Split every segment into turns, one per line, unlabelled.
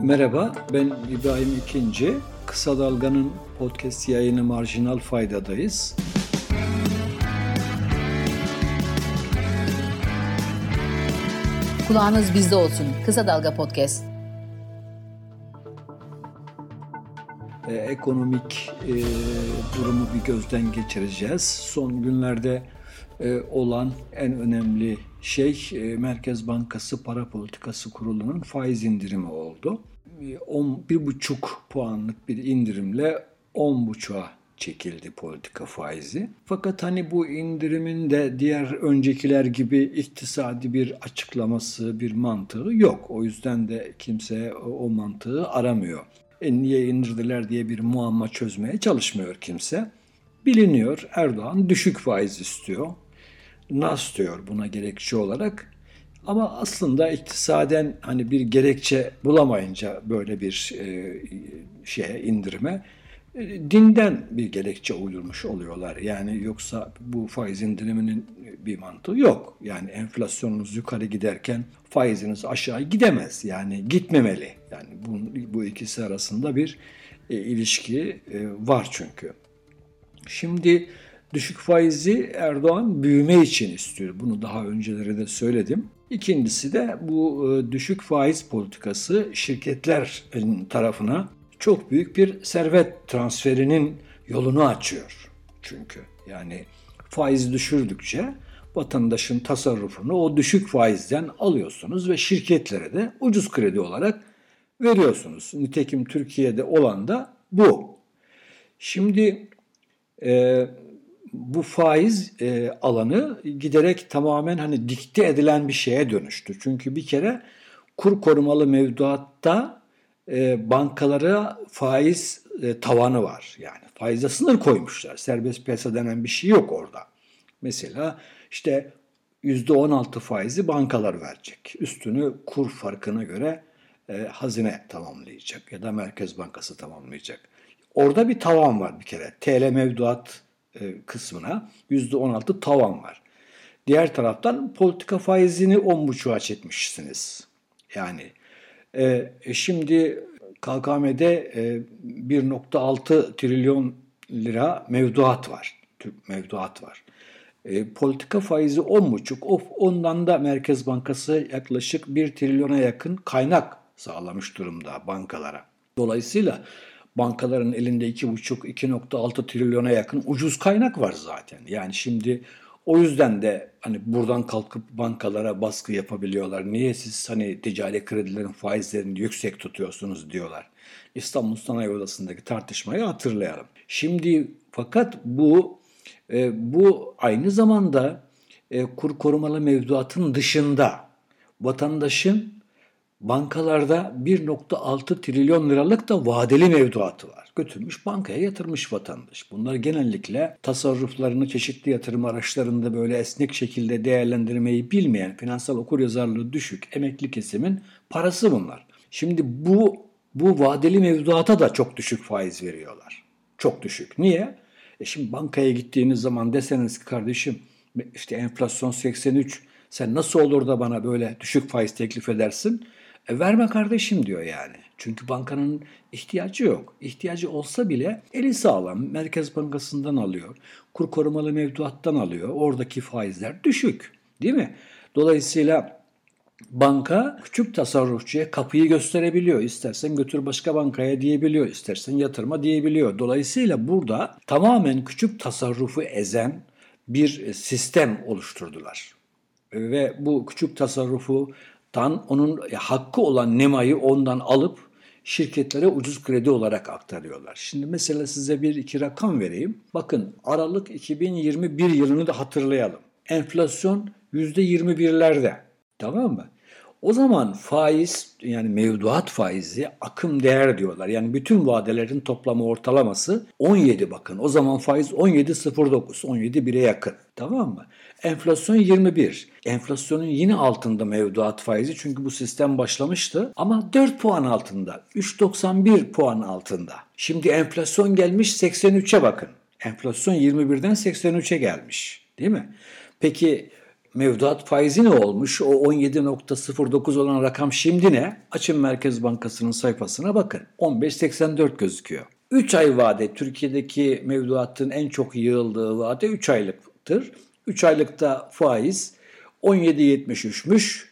Merhaba, ben İbrahim İkinci. Kısa Dalga'nın podcast yayını Marjinal Fayda'dayız.
Kulağınız bizde olsun. Kısa Dalga Podcast.
Ee, ekonomik e, durumu bir gözden geçireceğiz. Son günlerde olan en önemli şey e, Merkez Bankası Para Politikası Kurulu'nun faiz indirimi oldu. 1,5 puanlık bir indirimle 10,5'a çekildi politika faizi. Fakat hani bu indirimin de diğer öncekiler gibi iktisadi bir açıklaması, bir mantığı yok. O yüzden de kimse o mantığı aramıyor. E niye indirdiler diye bir muamma çözmeye çalışmıyor kimse. Biliniyor Erdoğan düşük faiz istiyor. Nas diyor buna gerekçe olarak. Ama aslında iktisaden hani bir gerekçe bulamayınca böyle bir e, şeye indirime e, dinden bir gerekçe uydurmuş oluyorlar. Yani yoksa bu faiz indiriminin bir mantığı yok. Yani enflasyonunuz yukarı giderken faiziniz aşağı gidemez. Yani gitmemeli. Yani bu, bu ikisi arasında bir e, ilişki e, var çünkü. Şimdi düşük faizi Erdoğan büyüme için istiyor. Bunu daha önceleri de söyledim. İkincisi de bu e, düşük faiz politikası şirketlerin tarafına çok büyük bir servet transferinin yolunu açıyor. Çünkü yani faiz düşürdükçe vatandaşın tasarrufunu o düşük faizden alıyorsunuz ve şirketlere de ucuz kredi olarak veriyorsunuz. Nitekim Türkiye'de olan da bu. Şimdi e, bu faiz e, alanı giderek tamamen hani dikte edilen bir şeye dönüştü. Çünkü bir kere kur korumalı mevduatta e, bankalara faiz e, tavanı var. Yani faize sınır koymuşlar. Serbest piyasa denen bir şey yok orada. Mesela işte %16 faizi bankalar verecek. Üstünü kur farkına göre e, hazine tamamlayacak ya da Merkez Bankası tamamlayacak. Orada bir tavan var bir kere. TL mevduat e, kısmına %16 tavan var. Diğer taraftan politika faizini 10,5'a çekmişsiniz. Yani e, şimdi KKM'de e, 1.6 trilyon lira mevduat var. Türk mevduat var. E, politika faizi 10,5. Of, ondan da Merkez Bankası yaklaşık 1 trilyona yakın kaynak sağlamış durumda bankalara. Dolayısıyla bankaların elinde 2,5-2,6 trilyona yakın ucuz kaynak var zaten. Yani şimdi o yüzden de hani buradan kalkıp bankalara baskı yapabiliyorlar. Niye siz hani ticari kredilerin faizlerini yüksek tutuyorsunuz diyorlar. İstanbul Sanayi Odası'ndaki tartışmayı hatırlayalım. Şimdi fakat bu e, bu aynı zamanda e, kur korumalı mevduatın dışında vatandaşın bankalarda 1.6 trilyon liralık da vadeli mevduatı var. Götürmüş bankaya yatırmış vatandaş. Bunlar genellikle tasarruflarını çeşitli yatırım araçlarında böyle esnek şekilde değerlendirmeyi bilmeyen, finansal okuryazarlığı düşük emekli kesimin parası bunlar. Şimdi bu bu vadeli mevduata da çok düşük faiz veriyorlar. Çok düşük. Niye? E şimdi bankaya gittiğiniz zaman deseniz ki kardeşim işte enflasyon 83 sen nasıl olur da bana böyle düşük faiz teklif edersin? E verme kardeşim diyor yani. Çünkü bankanın ihtiyacı yok. İhtiyacı olsa bile eli sağlam. Merkez Bankası'ndan alıyor. Kur korumalı mevduattan alıyor. Oradaki faizler düşük. Değil mi? Dolayısıyla banka küçük tasarrufçuya kapıyı gösterebiliyor. İstersen götür başka bankaya diyebiliyor. İstersen yatırma diyebiliyor. Dolayısıyla burada tamamen küçük tasarrufu ezen bir sistem oluşturdular. Ve bu küçük tasarrufu tan onun e, hakkı olan nemayı ondan alıp şirketlere ucuz kredi olarak aktarıyorlar. Şimdi mesela size bir iki rakam vereyim. Bakın Aralık 2021 yılını da hatırlayalım. Enflasyon %21'lerde. Tamam mı? O zaman faiz yani mevduat faizi akım değer diyorlar. Yani bütün vadelerin toplamı ortalaması 17 bakın. O zaman faiz 17.09, 17 1'e yakın. Tamam mı? Enflasyon 21. Enflasyonun yine altında mevduat faizi çünkü bu sistem başlamıştı ama 4 puan altında. 3.91 puan altında. Şimdi enflasyon gelmiş 83'e bakın. Enflasyon 21'den 83'e gelmiş. Değil mi? Peki mevduat faizi ne olmuş? O 17.09 olan rakam şimdi ne? Açın Merkez Bankası'nın sayfasına bakın. 15.84 gözüküyor. 3 ay vade Türkiye'deki mevduatın en çok yığıldığı vade 3 aylıktır. 3 aylıkta faiz 17.73'müş.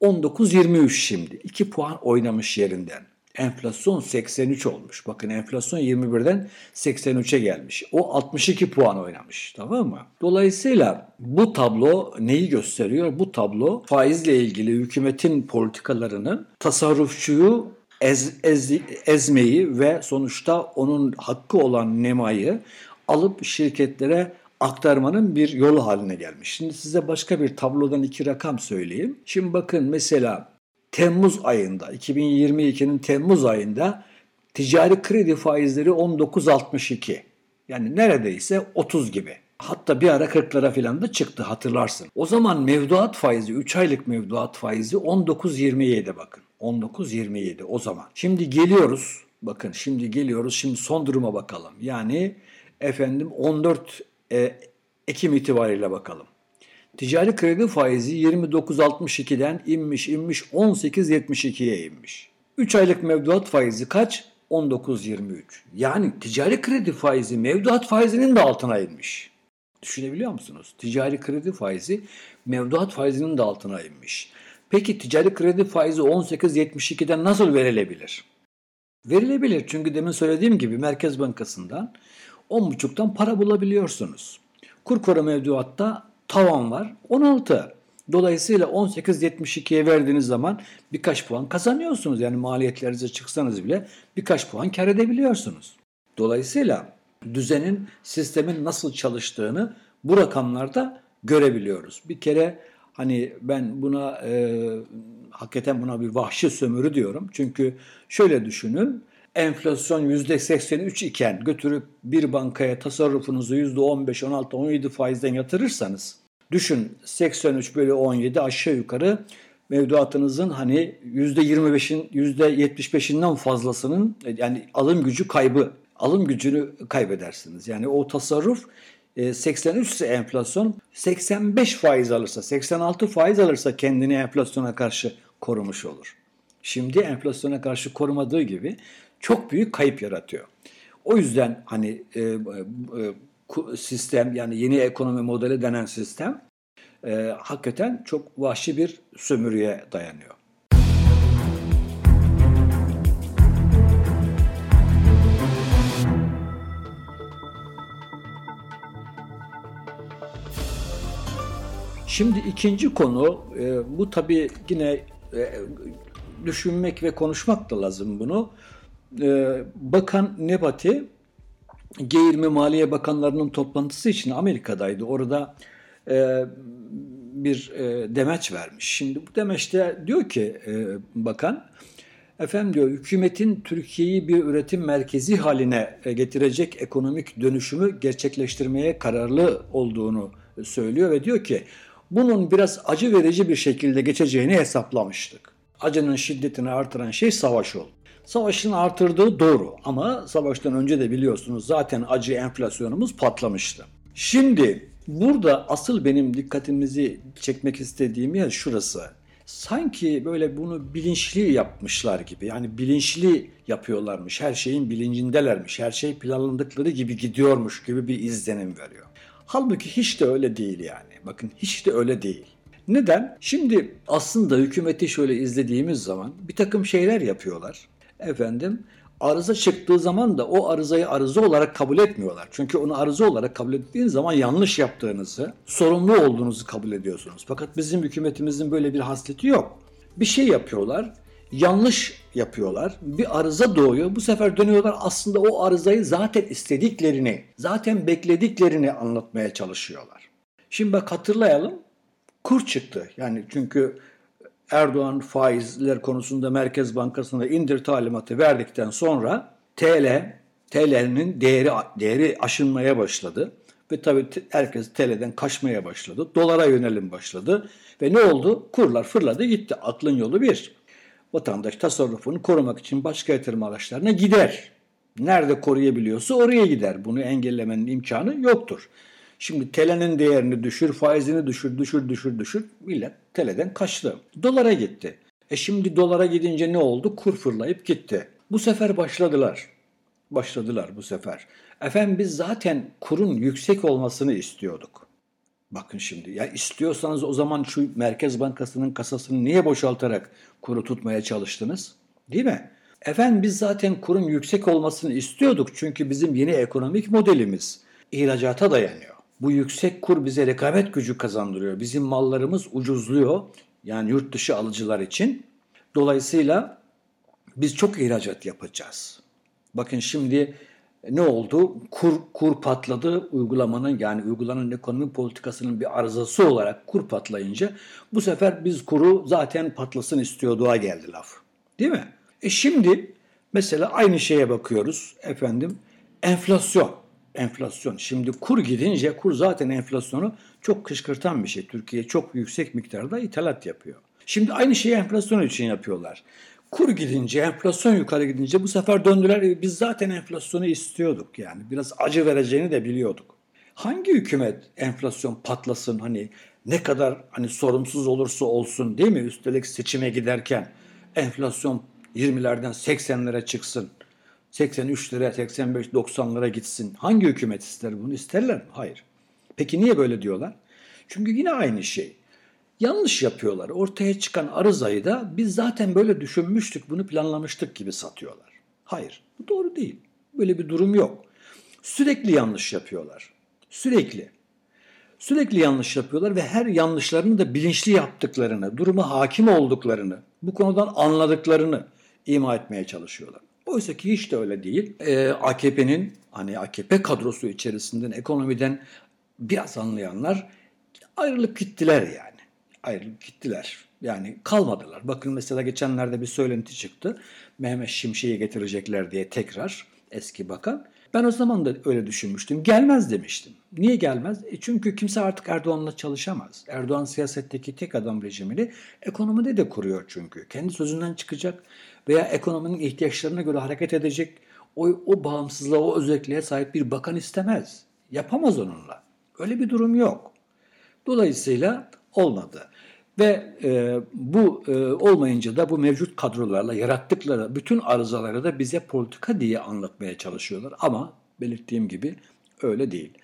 19.23 şimdi. 2 puan oynamış yerinden. Enflasyon 83 olmuş. Bakın enflasyon 21'den 83'e gelmiş. O 62 puan oynamış. Tamam mı? Dolayısıyla bu tablo neyi gösteriyor? Bu tablo faizle ilgili hükümetin politikalarının tasarrufçuyu ez, ez, ezmeyi ve sonuçta onun hakkı olan nemayı alıp şirketlere aktarmanın bir yolu haline gelmiş. Şimdi size başka bir tablodan iki rakam söyleyeyim. Şimdi bakın mesela Temmuz ayında, 2022'nin Temmuz ayında ticari kredi faizleri 19.62. Yani neredeyse 30 gibi. Hatta bir ara 40'lara falan da çıktı hatırlarsın. O zaman mevduat faizi, 3 aylık mevduat faizi 19.27 bakın. 19.27 o zaman. Şimdi geliyoruz. Bakın şimdi geliyoruz. Şimdi son duruma bakalım. Yani efendim 14 e, Ekim itibariyle bakalım. Ticari kredi faizi 29.62'den inmiş inmiş 18.72'ye inmiş. 3 aylık mevduat faizi kaç? 19.23. Yani ticari kredi faizi mevduat faizinin de altına inmiş. Düşünebiliyor musunuz? Ticari kredi faizi mevduat faizinin de altına inmiş. Peki ticari kredi faizi 18.72'den nasıl verilebilir? Verilebilir çünkü demin söylediğim gibi Merkez Bankası'ndan 10.5'tan para bulabiliyorsunuz. Kur koru mevduatta tavan var 16. Dolayısıyla 18.72'ye verdiğiniz zaman birkaç puan kazanıyorsunuz. Yani maliyetlerinize çıksanız bile birkaç puan kar edebiliyorsunuz. Dolayısıyla düzenin, sistemin nasıl çalıştığını bu rakamlarda görebiliyoruz. Bir kere hani ben buna e, hakikaten buna bir vahşi sömürü diyorum. Çünkü şöyle düşünün enflasyon %83 iken götürüp bir bankaya tasarrufunuzu %15, 16, 17 faizden yatırırsanız düşün 83 bölü 17 aşağı yukarı mevduatınızın hani %25'in %75'inden fazlasının yani alım gücü kaybı alım gücünü kaybedersiniz. Yani o tasarruf 83 ise enflasyon 85 faiz alırsa 86 faiz alırsa kendini enflasyona karşı korumuş olur. Şimdi enflasyona karşı korumadığı gibi çok büyük kayıp yaratıyor. O yüzden hani e, e, sistem yani yeni ekonomi modeli denen sistem e, hakikaten çok vahşi bir sömürüye dayanıyor. Şimdi ikinci konu, e, bu tabii yine e, düşünmek ve konuşmak da lazım bunu. E, Bakan Nebati, G20 Maliye Bakanlarının toplantısı için Amerika'daydı. Orada e, bir e, demeç vermiş. Şimdi bu demeçte diyor ki e, bakan, efendim diyor hükümetin Türkiye'yi bir üretim merkezi haline e, getirecek ekonomik dönüşümü gerçekleştirmeye kararlı olduğunu söylüyor ve diyor ki bunun biraz acı verici bir şekilde geçeceğini hesaplamıştık. Acının şiddetini artıran şey savaş oldu. Savaşın artırdığı doğru ama savaştan önce de biliyorsunuz zaten acı enflasyonumuz patlamıştı. Şimdi burada asıl benim dikkatimizi çekmek istediğim yer şurası. Sanki böyle bunu bilinçli yapmışlar gibi. Yani bilinçli yapıyorlarmış. Her şeyin bilincindelermiş. Her şey planladıkları gibi gidiyormuş gibi bir izlenim veriyor. Halbuki hiç de öyle değil yani. Bakın hiç de öyle değil. Neden? Şimdi aslında hükümeti şöyle izlediğimiz zaman bir takım şeyler yapıyorlar. Efendim arıza çıktığı zaman da o arızayı arıza olarak kabul etmiyorlar. Çünkü onu arıza olarak kabul ettiğiniz zaman yanlış yaptığınızı, sorumlu olduğunuzu kabul ediyorsunuz. Fakat bizim hükümetimizin böyle bir hasleti yok. Bir şey yapıyorlar, yanlış yapıyorlar. Bir arıza doğuyor. Bu sefer dönüyorlar aslında o arızayı zaten istediklerini, zaten beklediklerini anlatmaya çalışıyorlar. Şimdi bak hatırlayalım. Kur çıktı. Yani çünkü Erdoğan faizler konusunda Merkez Bankası'na indir talimatı verdikten sonra TL, TL'nin değeri değeri aşınmaya başladı. Ve tabii herkes TL'den kaçmaya başladı. Dolara yönelim başladı. Ve ne oldu? Kurlar fırladı gitti. Aklın yolu bir. Vatandaş tasarrufunu korumak için başka yatırım araçlarına gider. Nerede koruyabiliyorsa oraya gider. Bunu engellemenin imkanı yoktur. Şimdi TL'nin değerini düşür, faizini düşür, düşür, düşür, düşür. Millet TL'den kaçtı. Dolara gitti. E şimdi dolara gidince ne oldu? Kur fırlayıp gitti. Bu sefer başladılar. Başladılar bu sefer. Efendim biz zaten kurun yüksek olmasını istiyorduk. Bakın şimdi ya istiyorsanız o zaman şu Merkez Bankası'nın kasasını niye boşaltarak kuru tutmaya çalıştınız? Değil mi? Efendim biz zaten kurun yüksek olmasını istiyorduk çünkü bizim yeni ekonomik modelimiz ihracata dayanıyor. Bu yüksek kur bize rekabet gücü kazandırıyor. Bizim mallarımız ucuzluyor. Yani yurt dışı alıcılar için. Dolayısıyla biz çok ihracat yapacağız. Bakın şimdi ne oldu? Kur, kur patladı. Uygulamanın yani uygulanan ekonomi politikasının bir arızası olarak kur patlayınca bu sefer biz kuru zaten patlasın istiyorduğa geldi laf. Değil mi? E şimdi mesela aynı şeye bakıyoruz efendim. Enflasyon. Enflasyon. Şimdi kur gidince kur zaten enflasyonu çok kışkırtan bir şey. Türkiye çok yüksek miktarda ithalat yapıyor. Şimdi aynı şeyi enflasyon için yapıyorlar. Kur gidince, enflasyon yukarı gidince bu sefer döndüler. E, biz zaten enflasyonu istiyorduk yani. Biraz acı vereceğini de biliyorduk. Hangi hükümet enflasyon patlasın hani ne kadar hani sorumsuz olursa olsun değil mi? Üstelik seçime giderken enflasyon 20'lerden 80'lere çıksın. 83 lira, 85, 90 lira gitsin. Hangi hükümet ister bunu? İsterler mi? Hayır. Peki niye böyle diyorlar? Çünkü yine aynı şey. Yanlış yapıyorlar. Ortaya çıkan arızayı da biz zaten böyle düşünmüştük, bunu planlamıştık gibi satıyorlar. Hayır, bu doğru değil. Böyle bir durum yok. Sürekli yanlış yapıyorlar. Sürekli. Sürekli yanlış yapıyorlar ve her yanlışlarını da bilinçli yaptıklarını, duruma hakim olduklarını, bu konudan anladıklarını ima etmeye çalışıyorlar. Oysa ki hiç de öyle değil. Ee, AKP'nin hani AKP kadrosu içerisinden ekonomiden biraz anlayanlar ayrılıp gittiler yani. Ayrılıp gittiler. Yani kalmadılar. Bakın mesela geçenlerde bir söylenti çıktı. Mehmet Şimşek'i getirecekler diye tekrar eski bakan. Ben o zaman da öyle düşünmüştüm. Gelmez demiştim. Niye gelmez? E çünkü kimse artık Erdoğan'la çalışamaz. Erdoğan siyasetteki tek adam rejimini ekonomide de kuruyor çünkü. Kendi sözünden çıkacak veya ekonominin ihtiyaçlarına göre hareket edecek. O, o bağımsızlığa, o özelliğe sahip bir bakan istemez. Yapamaz onunla. Öyle bir durum yok. Dolayısıyla olmadı. Ve e, bu e, olmayınca da bu mevcut kadrolarla yarattıkları bütün arızaları da bize politika diye anlatmaya çalışıyorlar. Ama belirttiğim gibi öyle değil.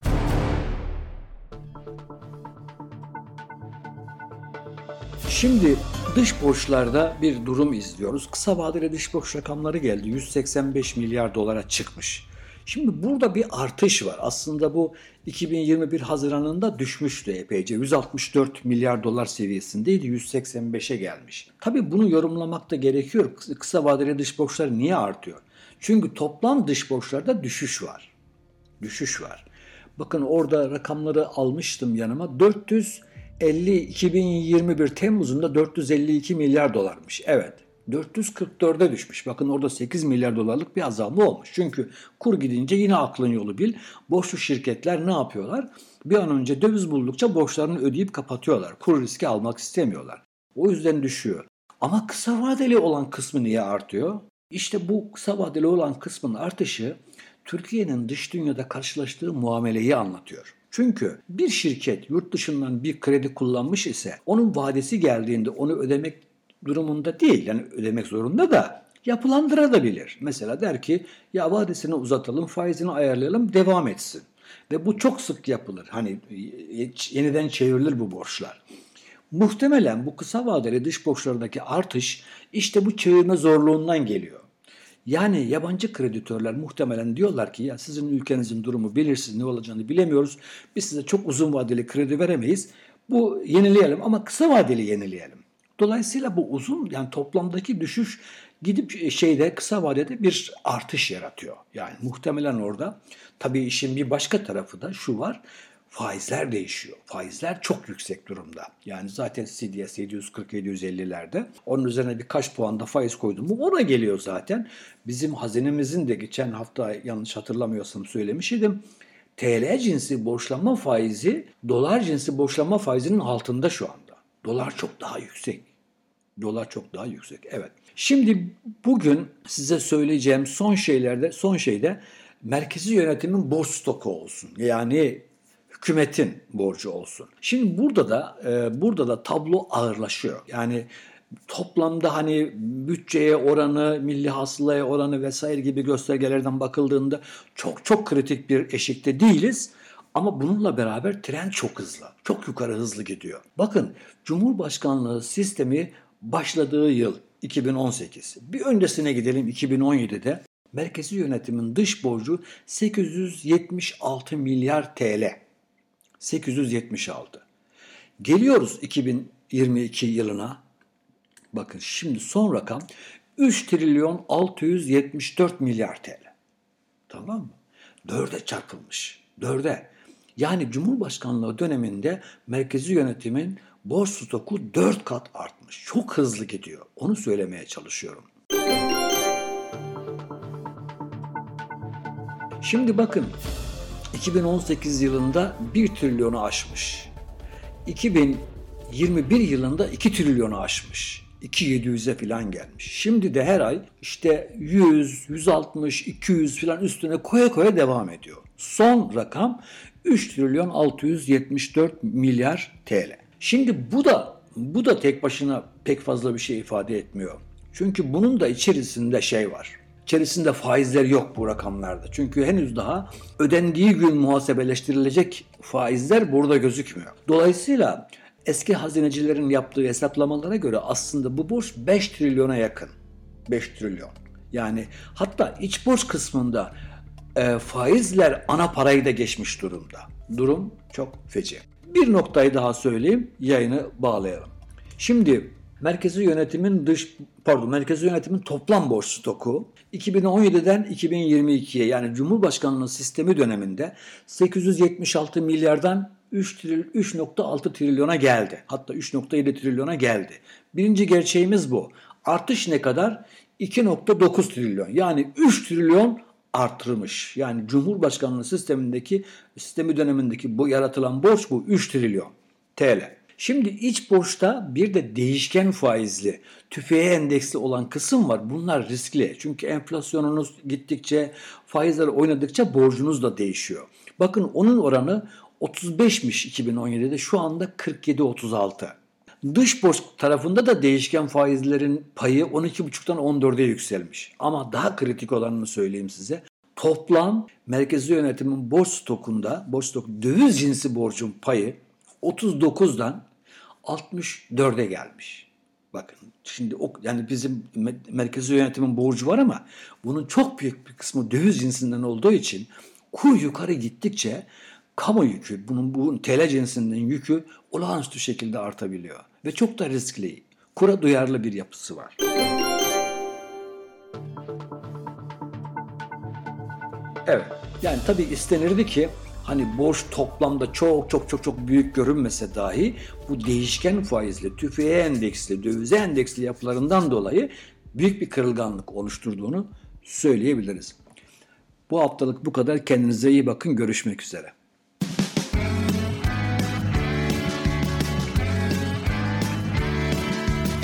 Şimdi dış borçlarda bir durum izliyoruz. Kısa vadeli dış borç rakamları geldi. 185 milyar dolara çıkmış. Şimdi burada bir artış var. Aslında bu 2021 Haziran'ında düşmüştü epeyce. 164 milyar dolar seviyesindeydi. 185'e gelmiş. Tabii bunu yorumlamak da gerekiyor. Kısa vadeli dış borçlar niye artıyor? Çünkü toplam dış borçlarda düşüş var. Düşüş var. Bakın orada rakamları almıştım yanıma. 450 2021 Temmuz'unda 452 milyar dolarmış. Evet. 444'e düşmüş. Bakın orada 8 milyar dolarlık bir azalma olmuş. Çünkü kur gidince yine aklın yolu bil. Borçlu şirketler ne yapıyorlar? Bir an önce döviz buldukça borçlarını ödeyip kapatıyorlar. Kur riski almak istemiyorlar. O yüzden düşüyor. Ama kısa vadeli olan kısmı niye artıyor? İşte bu kısa vadeli olan kısmın artışı Türkiye'nin dış dünyada karşılaştığı muameleyi anlatıyor. Çünkü bir şirket yurt dışından bir kredi kullanmış ise onun vadesi geldiğinde onu ödemek durumunda değil. Yani ödemek zorunda da yapılandırabilir. Mesela der ki ya vadesini uzatalım, faizini ayarlayalım, devam etsin. Ve bu çok sık yapılır. Hani yeniden çevrilir bu borçlar. Muhtemelen bu kısa vadeli dış borçlardaki artış işte bu çevirme zorluğundan geliyor. Yani yabancı kreditörler muhtemelen diyorlar ki ya sizin ülkenizin durumu belirsiz ne olacağını bilemiyoruz. Biz size çok uzun vadeli kredi veremeyiz. Bu yenileyelim ama kısa vadeli yenileyelim. Dolayısıyla bu uzun yani toplamdaki düşüş gidip şeyde kısa vadede bir artış yaratıyor. Yani muhtemelen orada tabii işin bir başka tarafı da şu var. Faizler değişiyor. Faizler çok yüksek durumda. Yani zaten CDS 740-750'lerde. Onun üzerine birkaç puan da faiz koydum mu ona geliyor zaten. Bizim hazinemizin de geçen hafta yanlış hatırlamıyorsam söylemiştim. TL cinsi borçlanma faizi dolar cinsi borçlanma faizinin altında şu anda. Dolar çok daha yüksek. Dolar çok daha yüksek. Evet. Şimdi bugün size söyleyeceğim son şeylerde son şeyde merkezi yönetimin borç stoku olsun. Yani hükümetin borcu olsun. Şimdi burada da e, burada da tablo ağırlaşıyor. Yani toplamda hani bütçeye oranı, milli hasılaya oranı vesaire gibi göstergelerden bakıldığında çok çok kritik bir eşikte değiliz. Ama bununla beraber tren çok hızlı. Çok yukarı hızlı gidiyor. Bakın Cumhurbaşkanlığı sistemi başladığı yıl 2018. Bir öncesine gidelim 2017'de. Merkezi yönetimin dış borcu 876 milyar TL. 876. Geliyoruz 2022 yılına. Bakın şimdi son rakam 3 trilyon 674 milyar TL. Tamam mı? Dörde çarpılmış. Dörde. Yani Cumhurbaşkanlığı döneminde merkezi yönetimin borç stoku 4 kat artmış. Çok hızlı gidiyor. Onu söylemeye çalışıyorum. Şimdi bakın 2018 yılında 1 trilyonu aşmış. 2021 yılında 2 trilyonu aşmış. 2700'e falan gelmiş. Şimdi de her ay işte 100, 160, 200 falan üstüne koya koya devam ediyor. Son rakam 3 trilyon 674 milyar TL. Şimdi bu da bu da tek başına pek fazla bir şey ifade etmiyor. Çünkü bunun da içerisinde şey var. İçerisinde faizler yok bu rakamlarda. Çünkü henüz daha ödendiği gün muhasebeleştirilecek faizler burada gözükmüyor. Dolayısıyla eski hazinecilerin yaptığı hesaplamalara göre aslında bu borç 5 trilyona yakın. 5 trilyon. Yani hatta iç borç kısmında e, faizler ana parayı da geçmiş durumda. Durum çok feci. Bir noktayı daha söyleyeyim, yayını bağlayalım. Şimdi merkezi yönetimin dış pardon merkezi yönetimin toplam borç stoku 2017'den 2022'ye yani Cumhurbaşkanlığı sistemi döneminde 876 milyardan 3.6 trilyona geldi. Hatta 3.7 trilyona geldi. Birinci gerçeğimiz bu. Artış ne kadar? 2.9 trilyon. Yani 3 trilyon artırmış. Yani Cumhurbaşkanlığı sistemindeki sistemi dönemindeki bu yaratılan borç bu 3 trilyon TL. Şimdi iç borçta bir de değişken faizli, tüfeğe endeksli olan kısım var. Bunlar riskli. Çünkü enflasyonunuz gittikçe, faizler oynadıkça borcunuz da değişiyor. Bakın onun oranı 35'miş 2017'de şu anda 47-36. Dış borç tarafında da değişken faizlerin payı 12,5'tan 14'e yükselmiş. Ama daha kritik olanını söyleyeyim size. Toplam merkezi yönetimin borç stokunda, borç stok döviz cinsi borcun payı 39'dan 64'e gelmiş. Bakın şimdi o yani bizim merkezi yönetimin borcu var ama bunun çok büyük bir kısmı döviz cinsinden olduğu için kur yukarı gittikçe kamu yükü, bunun bu TL cinsinden yükü olağanüstü şekilde artabiliyor. Ve çok da riskli. Kura duyarlı bir yapısı var. Evet. Yani tabii istenirdi ki hani borç toplamda çok çok çok çok büyük görünmese dahi bu değişken faizli, tüfeğe endeksli, dövize endeksli yapılarından dolayı büyük bir kırılganlık oluşturduğunu söyleyebiliriz. Bu haftalık bu kadar. Kendinize iyi bakın. Görüşmek üzere.